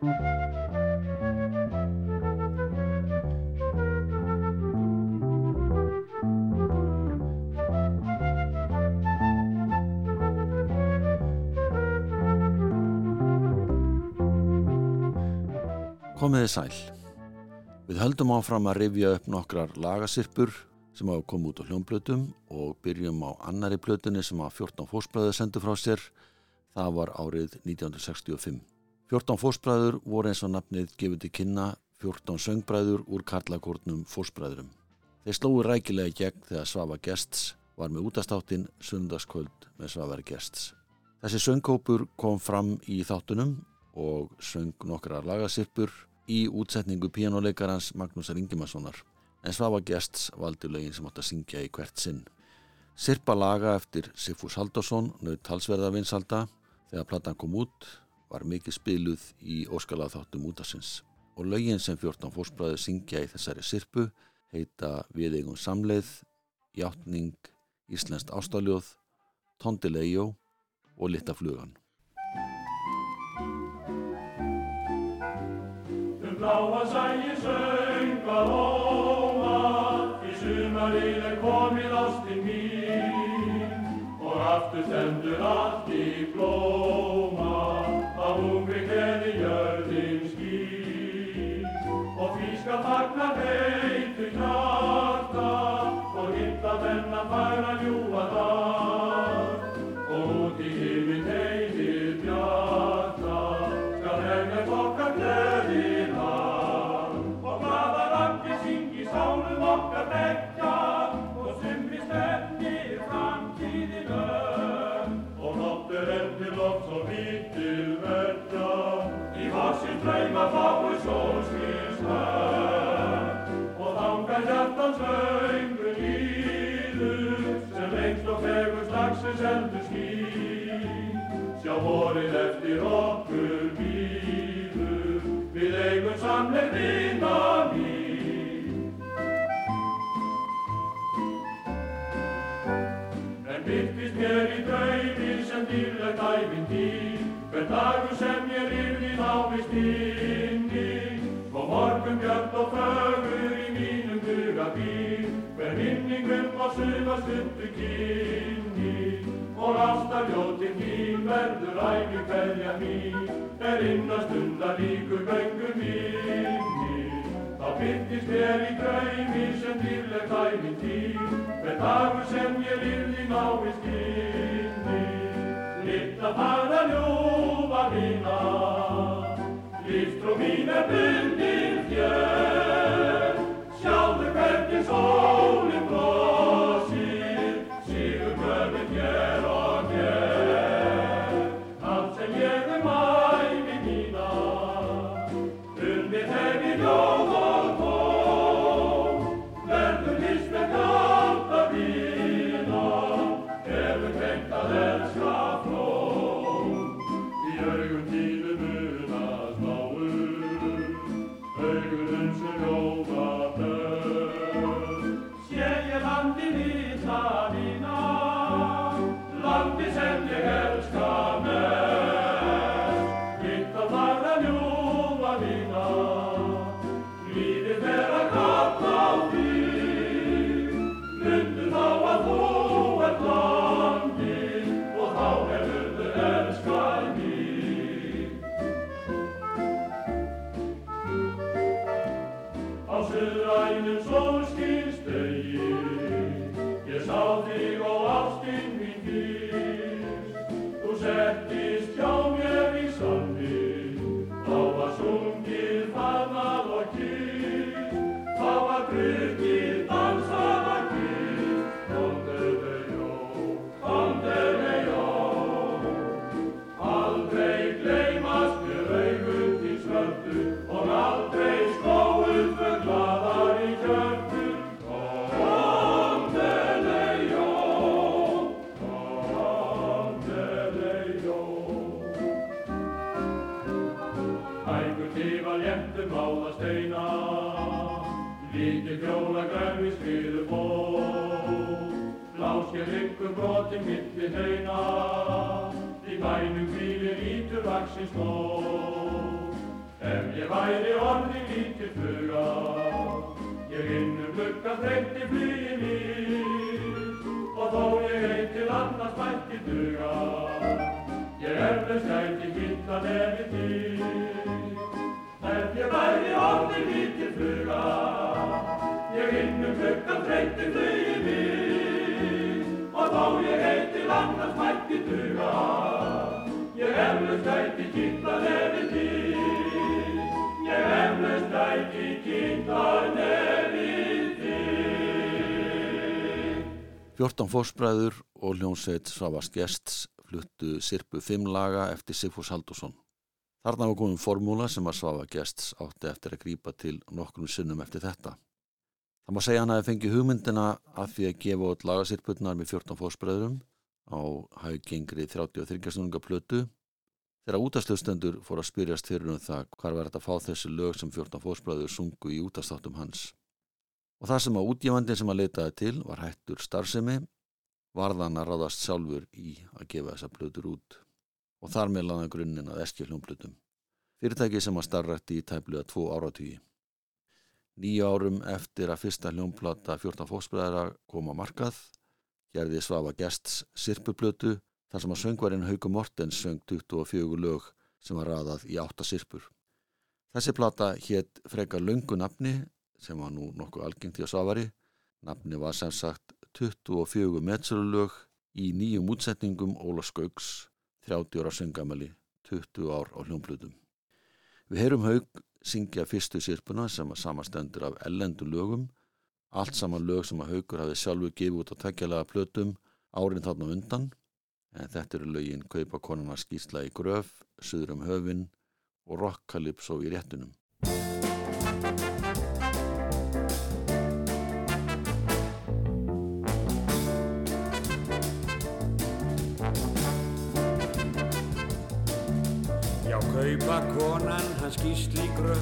Komiði sæl. Við höldum áfram að rifja upp nokkrar lagasirpur sem hafa komið út á hljónblötum og byrjum á annari blötunni sem að 14 fósbræður sendu frá sér. Það var árið 1965. 14 fósbræður voru eins og nafnið gefið til kynna 14 söngbræður úr karlakórnum fósbræðurum. Þeir slói rækilega í gegn þegar Svafa Gests var með útastáttinn Sundagskvöld með Svavari Gests. Þessi söngkópur kom fram í þáttunum og söng nokkra lagasirpur í útsetningu píjánuleikarans Magnúsar Ingimarssonar en Svafa Gests valdi lögin sem átt að syngja í hvert sinn. Sirpa laga eftir Sifus Haldarsson nöðt talsverða vinsalda þegar platan kom út var mikið spiluð í óskalað þáttum útasins og lögin sem 14 fórsbræður syngja í þessari sirpu heita Við eigum samleið, Játning, Íslenskt ástáljóð, Tondilegjó og Littaflugan. bláa sæi sönga hóma í sumarið er komið ástinn mín. Og aftur stendur allt í blóma fagna heitu hjarta og hitta þennan færa ljúa vorið eftir okkur býður við eigum samleið vina mín. En byrkist mér í draumi sem dýrlegt æfintýr hver mín er innast undan líkur göngu minni. Þá byrtist mér í draumi sem dýrlegt æfintýr hver dagur sem ég lifði návist inni litla fara ljúfa mína lífstrú mín er bundin þér sjáðu hvernig sólinn 14 fórsbræður og hljómsveit Svavas Gests fluttu Sirpu 5 laga eftir Sigfús Haldursson. Þarna var komin formúla sem að Svava Gests átti eftir að grípa til nokkrum sinnum eftir þetta. Það má segja hann að það fengi hugmyndina að því að gefa út lagasirputnar með 14 fórsbræðurum á haugengri 33 snúninga plötu þegar útastlöfstendur fór að spyrjast fyrir um það hvar verður þetta að fá þessi lög sem 14 fórsbræður sungu í útastáttum hans. Og það sem að útgefandin sem að leitaði til var hættur starfsemi varðan að ráðast sjálfur í að gefa þessa plötur út og þar með laða grunninn að eskja hljómplutum. Fyrirtæki sem að starrætti í tæpluða tvo áratvíi. Nýju árum eftir að fyrsta hljómplata 14 fósbræðara kom á markað gerði Svafa Gests sirpuplötu þar sem að söngvarinn Hauku Mortens söng 24 lög sem var raðað í 8 sirpur. Þessi plata hétt frekar löngu nafni sem var nú nokkuð algengt í að Svavari. Nafni var sem sagt 24 metsurlög í nýjum útsetningum Óla Skauks 30 ára söngamali 20 ár á hljómplutum. Við heyrum Haug syngja fyrstu sirpuna sem að samastendur af ellendu lögum allt saman lög sem að Haugur hafi sjálfur gefið út á takkjalega plötum árin þarna undan en þetta eru lögin Kaupa konuna skýrsla í gröf, Suður um höfin og Rock Calypso í réttunum. Hans gísli gröf,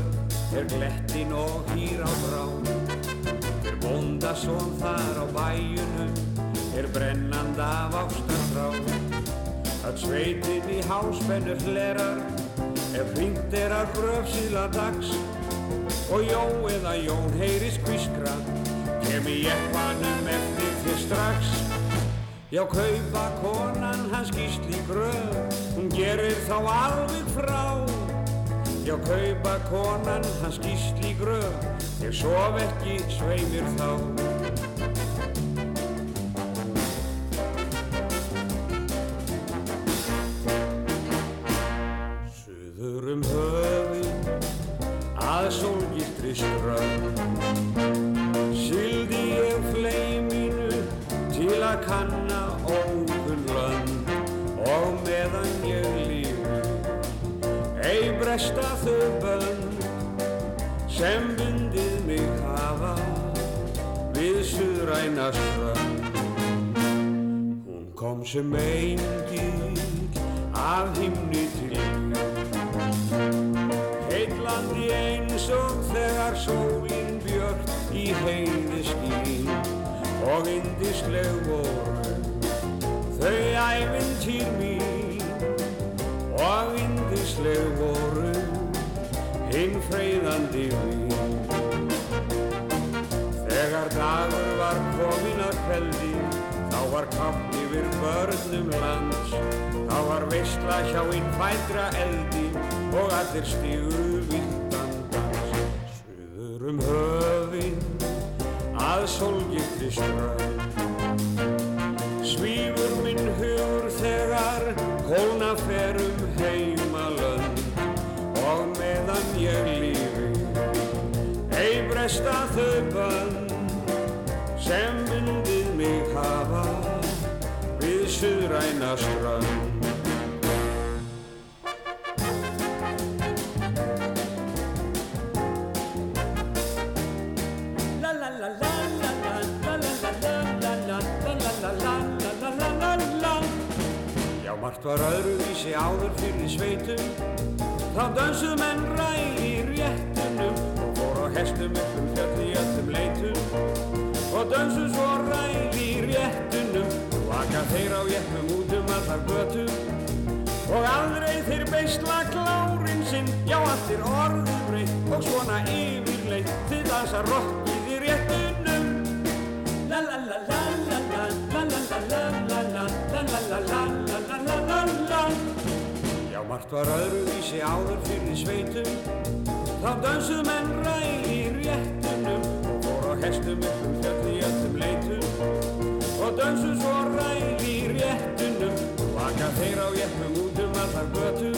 er glettin og hýr á brá. Er bóndasón þar á bæjunum, er brennand af ástarfrá. Að sveitin í háspennu hlerar, ef hringt er að gröf síðla dags. Og Jó eða Jón heyris kvískra, kem í jeppanum eftir þér strax. Já, kaupa konan hans gísli gröf, hún gerir þá alveg frá. Já, kaupa konan hans gísli gröf, ég sof ekki sveimir þá. Kom sem engil af himni til Heitlandi eins og þegar sólinn björt í heiði skín. Og indisleg voru þau æfintýr mín. Og indisleg voru hinn freyðandi vín. Þegar dagur var komin að kveldi þá var kapp yfir börnum lands. Þá var veistla hjá inn fædra eldi og allir stígu vildan dans. Suður um höfin að sólgifti strönd áður fyrir sveitum. Þá dansuð menn ræði í réttunum og fór á hestum upp um fjöll í öllum leitum. Og dansuð svo ræði í réttunum og vaka þeir á jeppum út um allar götum og aldrei þeir beisla klárin sinn já, allir orðu breytt og svona yfirleitt þið dansa rockið í Margt var öðruvísi áður fyrir sveitum Þá dansuð menn ræði í réttunum fór á hestum um fjöld í öllum leitum og dansuð svo ræði í réttunum vaka þeir á jeppum út um allar götum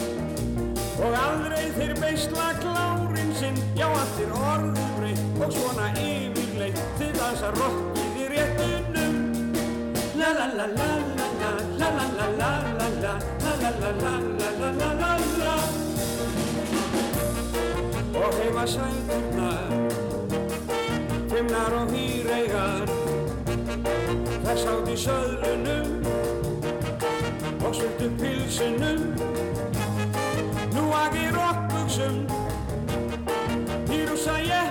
og aldrei þeir beisla klárin sinn já allt er orðum breytt og svona yfirleitt þið dansa rockið í réttunum La la la la la la la la la la la og heima sælgurnar timnar og hýreigar þar sátt í söðlunum og svöldu pilsunum nú agir okkursum í rúsa ég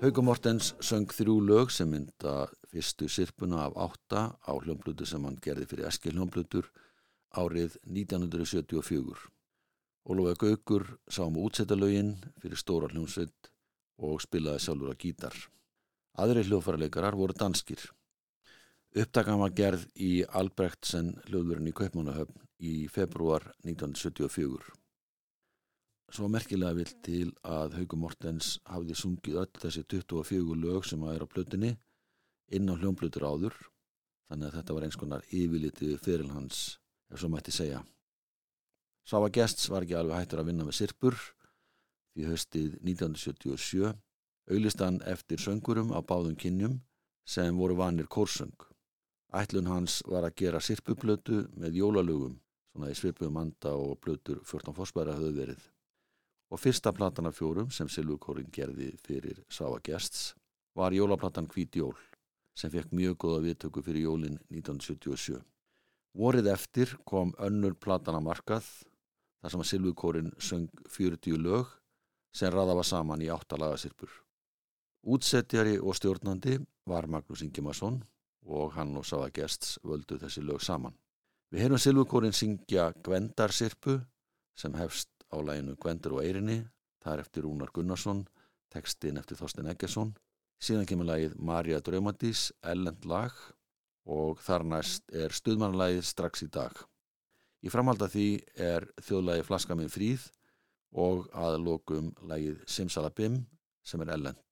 Hauko Mortens söng þrjú lög sem mynda fyrstu sirpuna af átta á hljómblutu sem hann gerði fyrir Eskil hljómblutur árið 1974. Ólafur Gaugur sá um útsettalögin fyrir stóra hljómsveit og spilaði sjálfur að gítar. Aðri hljófarleikarar voru danskir. Upptakan var gerð í Albrechtsen hljóðverðin í Kaupmannahöfn í februar 1974. Svo merkilega vill til að Haugur Mortens hafði sungið öll þessi 24 lög sem að er á plötunni inn á hljómblutur áður þannig að þetta var eins konar yfirlitið fyrir hans, ef svo mætti segja. Sáva Gests var ekki alveg hættur að vinna með sirpur því höstið 1977 auglist hann eftir söngurum á báðum kynjum sem voru vanir kórsöng. Ætlun hans var að gera sirpuplötu með jólalögum, svona í svipum anda og plötur 14 fórsbæra höfðu verið. Og fyrsta platan af fjórum sem Silvukórin gerði fyrir Sáva Gests var jólaplatan Hvít Jól sem fekk mjög góða viðtöku fyrir jólin 1977. Vorið eftir kom önnur platan að markað þar sem að Silvukórin söng 40 lög sem raða var saman í áttalagasirpur. Útsettjari og stjórnandi var Magnús Ingimarsson og hann og Sáva Gests völdu þessi lög saman. Við heyrum Silvukórin syngja Gvendarsirpu sem hefst á læginu Gvendur og Eirinni, það er eftir Rúnar Gunnarsson, textin eftir Þorsten Eggesson, síðan kemur lægið Marja Draumadís, Ellend lag og þar næst er stuðmannlægið strax í dag. Í framhald af því er þjóðlægi Flaska minn fríð og að lokum lægið Simsalabim sem er Ellend.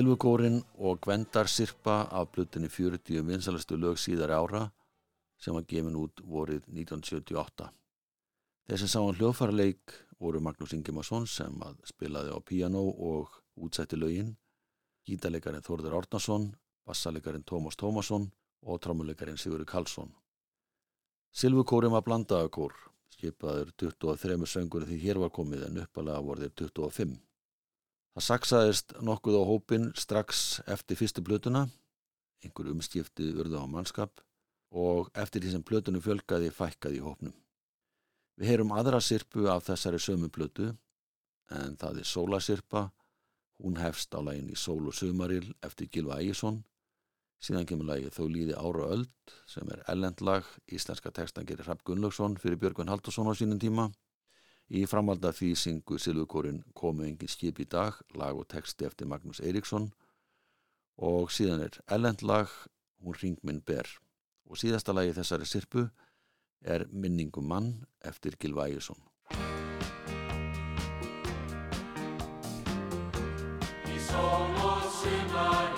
Silvukórin og Gwendar Sirpa af blutinni 40 vinsalastu lög síðari ára sem var gefin út vorið 1978. Þeir sem sá hann hljóðfarleik voru Magnús Ingimarsson sem að spilaði á piano og útsætti lögin, gítarleikarin Þórður Árnason, bassaleikarin Tómas Tómasson og trámuleikarin Sigurður Karlsson. Silvukórin var blandaðakór, skipaður 23 söngur því hér var komið en uppalega voru þeir 25. Það saksaðist nokkuð á hópin strax eftir fyrstu blötuna, einhver umskipti urðu á mannskap og eftir því sem blötunum fjölgaði fækkaði í hópnum. Við heyrum aðra sirpu af þessari sömu blötu en það er Sólasirpa, hún hefst á lægin í Sól og Sumaril eftir Gilva Ægisson, síðan kemur lægið Þó líði ára öld sem er ellendlag, íslenska textan gerir Rapp Gunnlaugsson fyrir Björgvin Haldursson á sínum tíma Í framhald af því syngu Silvukórin komu engin skip í dag, lag og texti eftir Magnús Eiríksson og síðan er ellendlag, hún ringminn ber og síðasta lagi þessari sirpu er Minningum mann eftir Gilva Ægisson. Í sól og sumari,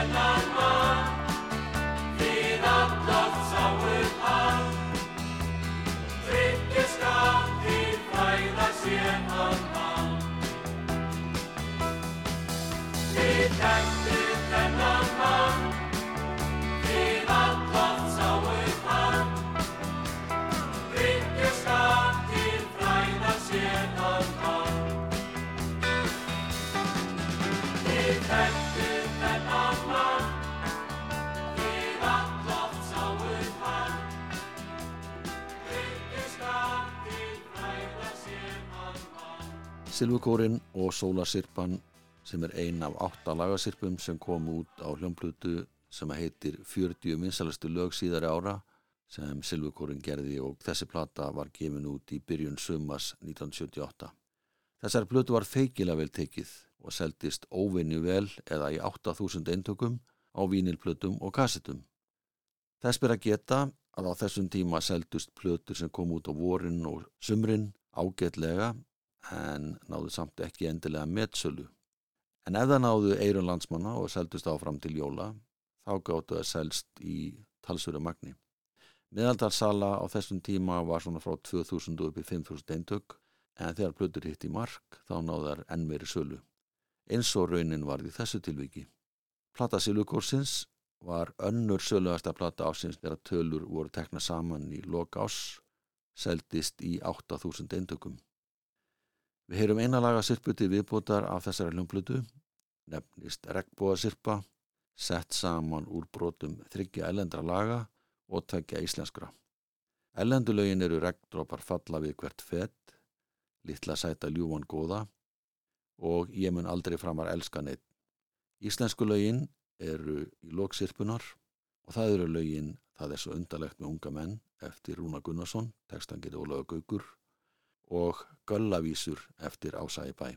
þekktu þennan mann, Silvukórin og Sólasirpan sem er ein af átta lagasirpum sem kom út á hljómplutu sem heitir 40 vinsalastu lög síðari ára sem Silvukórin gerði og þessi plata var gefin út í byrjun sumas 1978. Þessar plötu var feikilega vel tekið og seldist óvinni vel eða í 8000 eintökum á vínilplötum og kassetum. Þess að geta að á þessum tíma seldust plötur sem kom út á vorin og sumrin ágætlega en náðu samt ekki endilega metsölu. En ef það náðu eirun landsmanna og seldust áfram til jóla, þá gáttu það selst í talsverðu magni. Meðaldarsala á þessum tíma var svona frá 2000 upp í 5000 eintök, en þegar plötur hitt í mark þá náðu þær enn meiri sölu. Eins og raunin varð í þessu tilviki. Plata Silvukórsins var önnur söluðasta plata ásins þegar tölur voru tekna saman í lok ás, seldist í 8000 eintökum. Við heyrum eina laga sirpu til viðbótar af þessari hljómplutu, nefnist regnbóðasirpa, sett saman úr brotum þryggja ellendra laga og tveggja íslenskra. Ellendulögin eru regndrópar falla við hvert fett, litla sæta ljúan góða og ég mun aldrei framar elska neitt. Íslensku lögin eru í loksirpunar og það eru lögin Það er svo undarlegt með unga menn eftir Rúna Gunnarsson, tekstan getur Ólaug Gaugur og Göllavísur eftir Ása í bæ.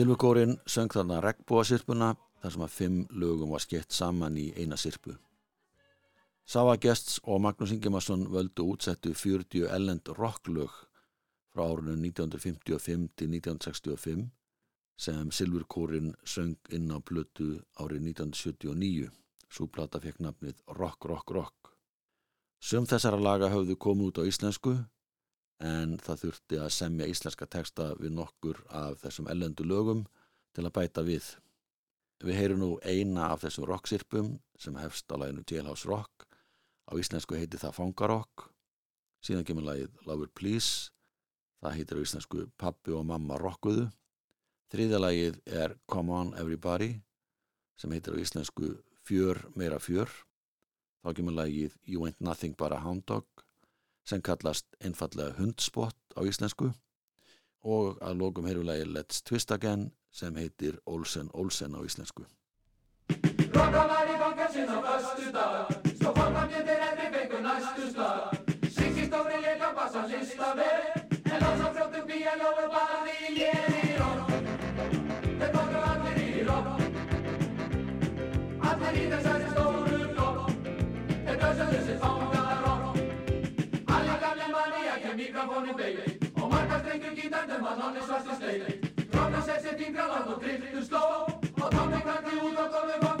Silvugórin söng þarna regnbúasirpuna þar sem að fimm lögum var skeitt saman í eina sirpu. Sava Gests og Magnús Ingemarsson völdu útsettu 40 ellend rocklög frá árunum 1955 til 1965 sem Silvugórin söng inn á blötu árið 1979. Súplata fekk nafnið Rock Rock Rock. Sum þessara laga hafðu komið út á íslensku en það þurfti að semja íslenska texta við nokkur af þessum ellendu lögum til að bæta við. Við heyrum nú eina af þessum rocksirpum sem hefst á læginu Jailhouse Rock. Á íslensku heiti það Fangarokk. Síðan kemur lægið Lover Please. Það heitir á íslensku Pappi og Mamma Rockuðu. Þriðja lægið er Come On Everybody sem heitir á íslensku Fjör meira fjör. Þá kemur lægið You Ain't Nothing But a Hound Dog sem kallast einfallega hundspott á íslensku og að lókum heyrum lægið Let's Twist Again sem heitir Olsen Olsen á íslensku. Rokka var í fangelsin á föstu dag ekki mikrofónin beigi Og margar strengur gítardum að nonni svarti steigi Rokka sér sér fingra látt og driftu sló Og tómi kanti út og komu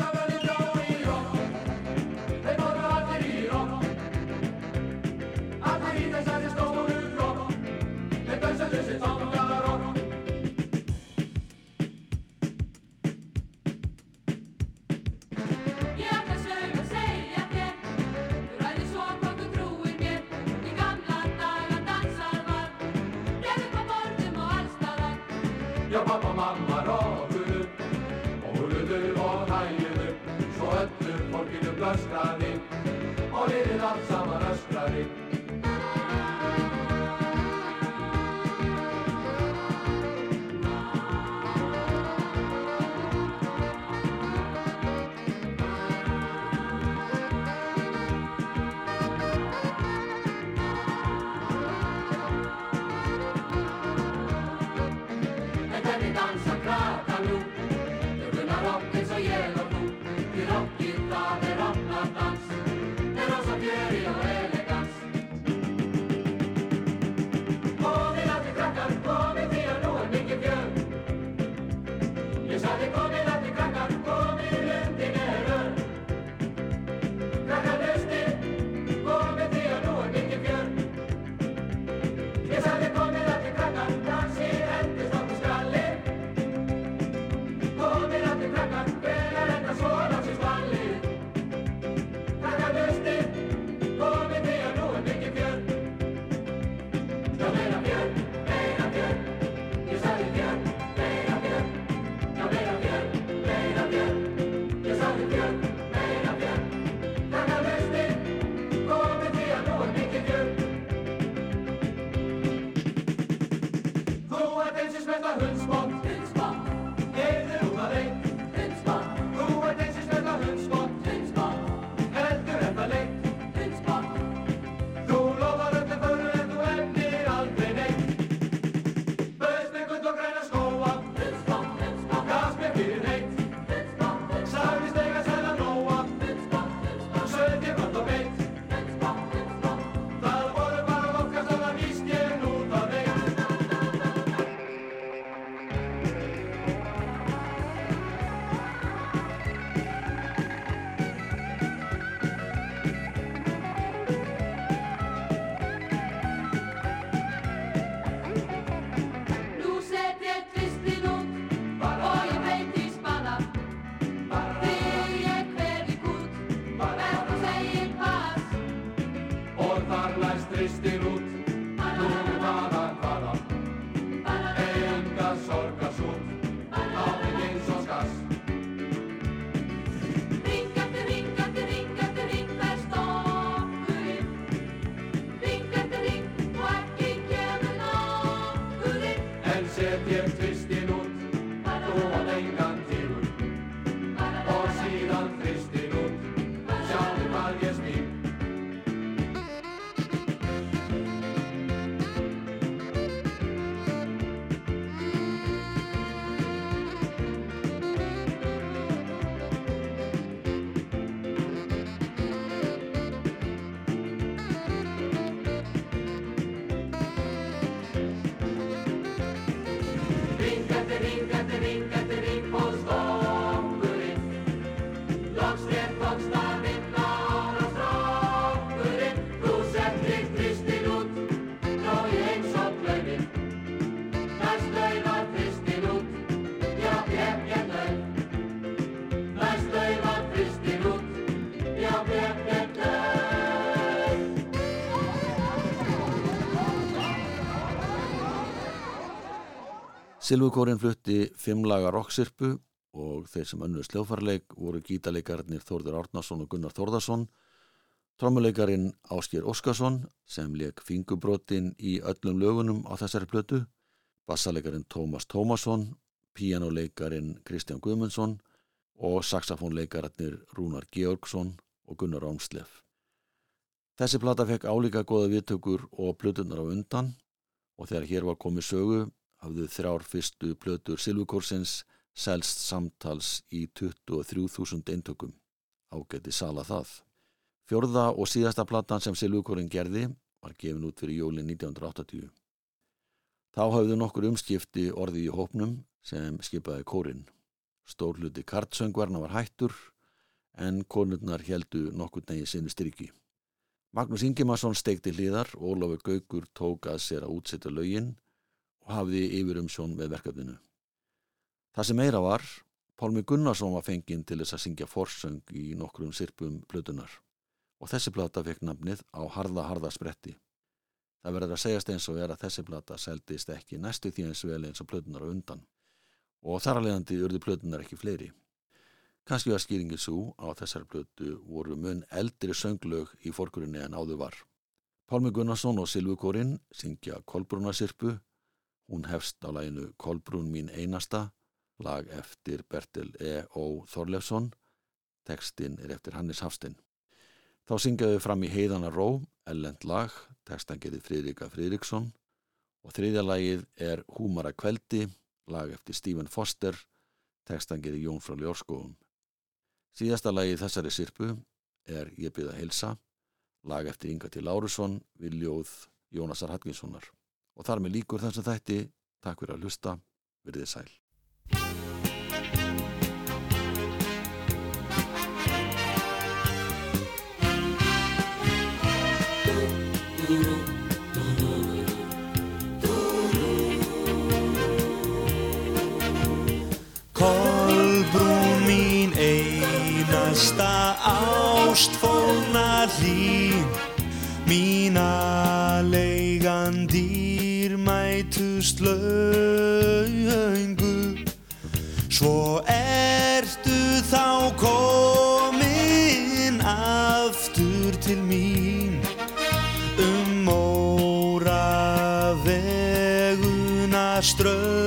allt saman öskraði. Silvukórin flutti fimmlaga rocksirpu og þeir sem önnur sljófarleik voru gítaleikarinnir Þórður Árnason og Gunnar Þórðarsson, trommuleikarin Áskir Óskarsson sem leik fingubrotin í öllum lögunum á þessari plötu, bassaleikarin Tómas Tómasson, píjánuleikarin Kristján Guðmundsson og saxofónleikararnir Rúnar Georgsson og Gunnar Ámslef. Þessi plata fekk álíka goða viðtökur og plötunar á undan og þegar hér var komið sögu hafðu þrjár fyrstu plötur Silvukórsins selst samtals í 23.000 eintökum. Ágæti sala það. Fjórða og síðasta platan sem Silvukórin gerði var gefin út fyrir jólin 1980. Þá hafðu nokkur umskipti orði í hópnum sem skipaði kórin. Stór hluti kartsöngvarna var hættur en konurnar heldu nokkur negi sinni stryki. Magnús Ingimarsson steikti hliðar Ólafur Gaugur tók að sér að útsetja lögin og hafði yfir um sjón með verkefninu. Það sem meira var, Pálmi Gunnarsson var fenginn til þess að syngja forsöng í nokkrum sirpum plötunar og þessi plata fekk namnið á harða harða spretti. Það verður að segjast eins og er að þessi plata seldist ekki næstu því eins vel eins og plötunar á undan og þar að leiðandi urðu plötunar ekki fleiri. Kanski var skýringið svo á þessari plötu voru mun eldri sönglög í forkurinni en áður var. Pálmi Gunnarsson og Silvukórin syngja Kolbrúnarsirpu, hún hefst á læginu Kolbrún mín einasta, lag eftir Bertil E. Ó. Þorlefsson, tekstinn er eftir Hannes Hafstinn. Þá syngjaðu fram í heiðana ró, ellend lag, tekstan getið Fridrika Fridriksson og þriðja lagið er Húmara kveldi, lag eftir Stephen Foster, tekstan getið Jón frá Ljórskóum. Síðasta lagið þessari sirpu er Ég byrða heilsa, lag eftir Inga til Lárusson, Viljóð Jónasar Hallgrímssonar. Og þar með líkur þess að þætti, takk fyrir að hlusta, verðið sæl. Kolbrún mín einasta ástfóna hlýn. Mína dýrmætust laungu Svo ertu þá komin aftur til mín. Um móra veguna ströngu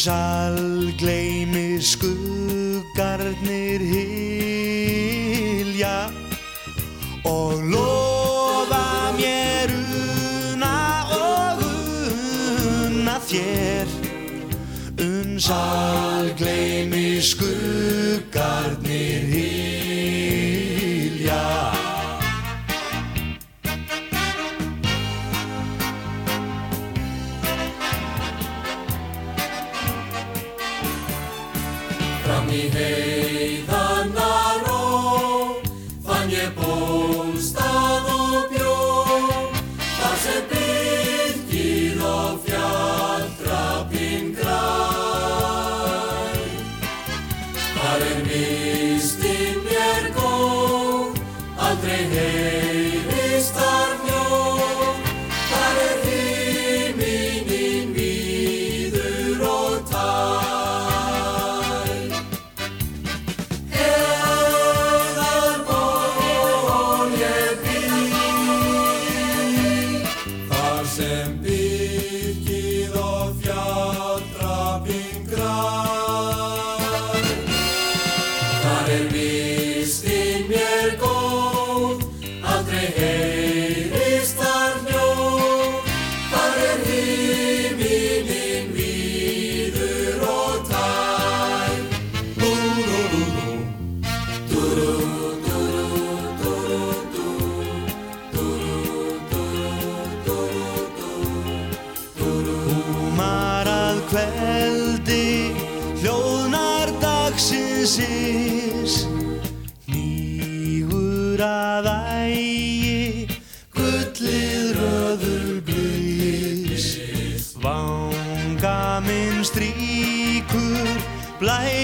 unsal gleymi skuggarnir hylja og lofa mér una og unna þér. Unsal gleymi skuggarnir frelsis nýgur að ægi gullið röður blís vanga minn stríkur blæ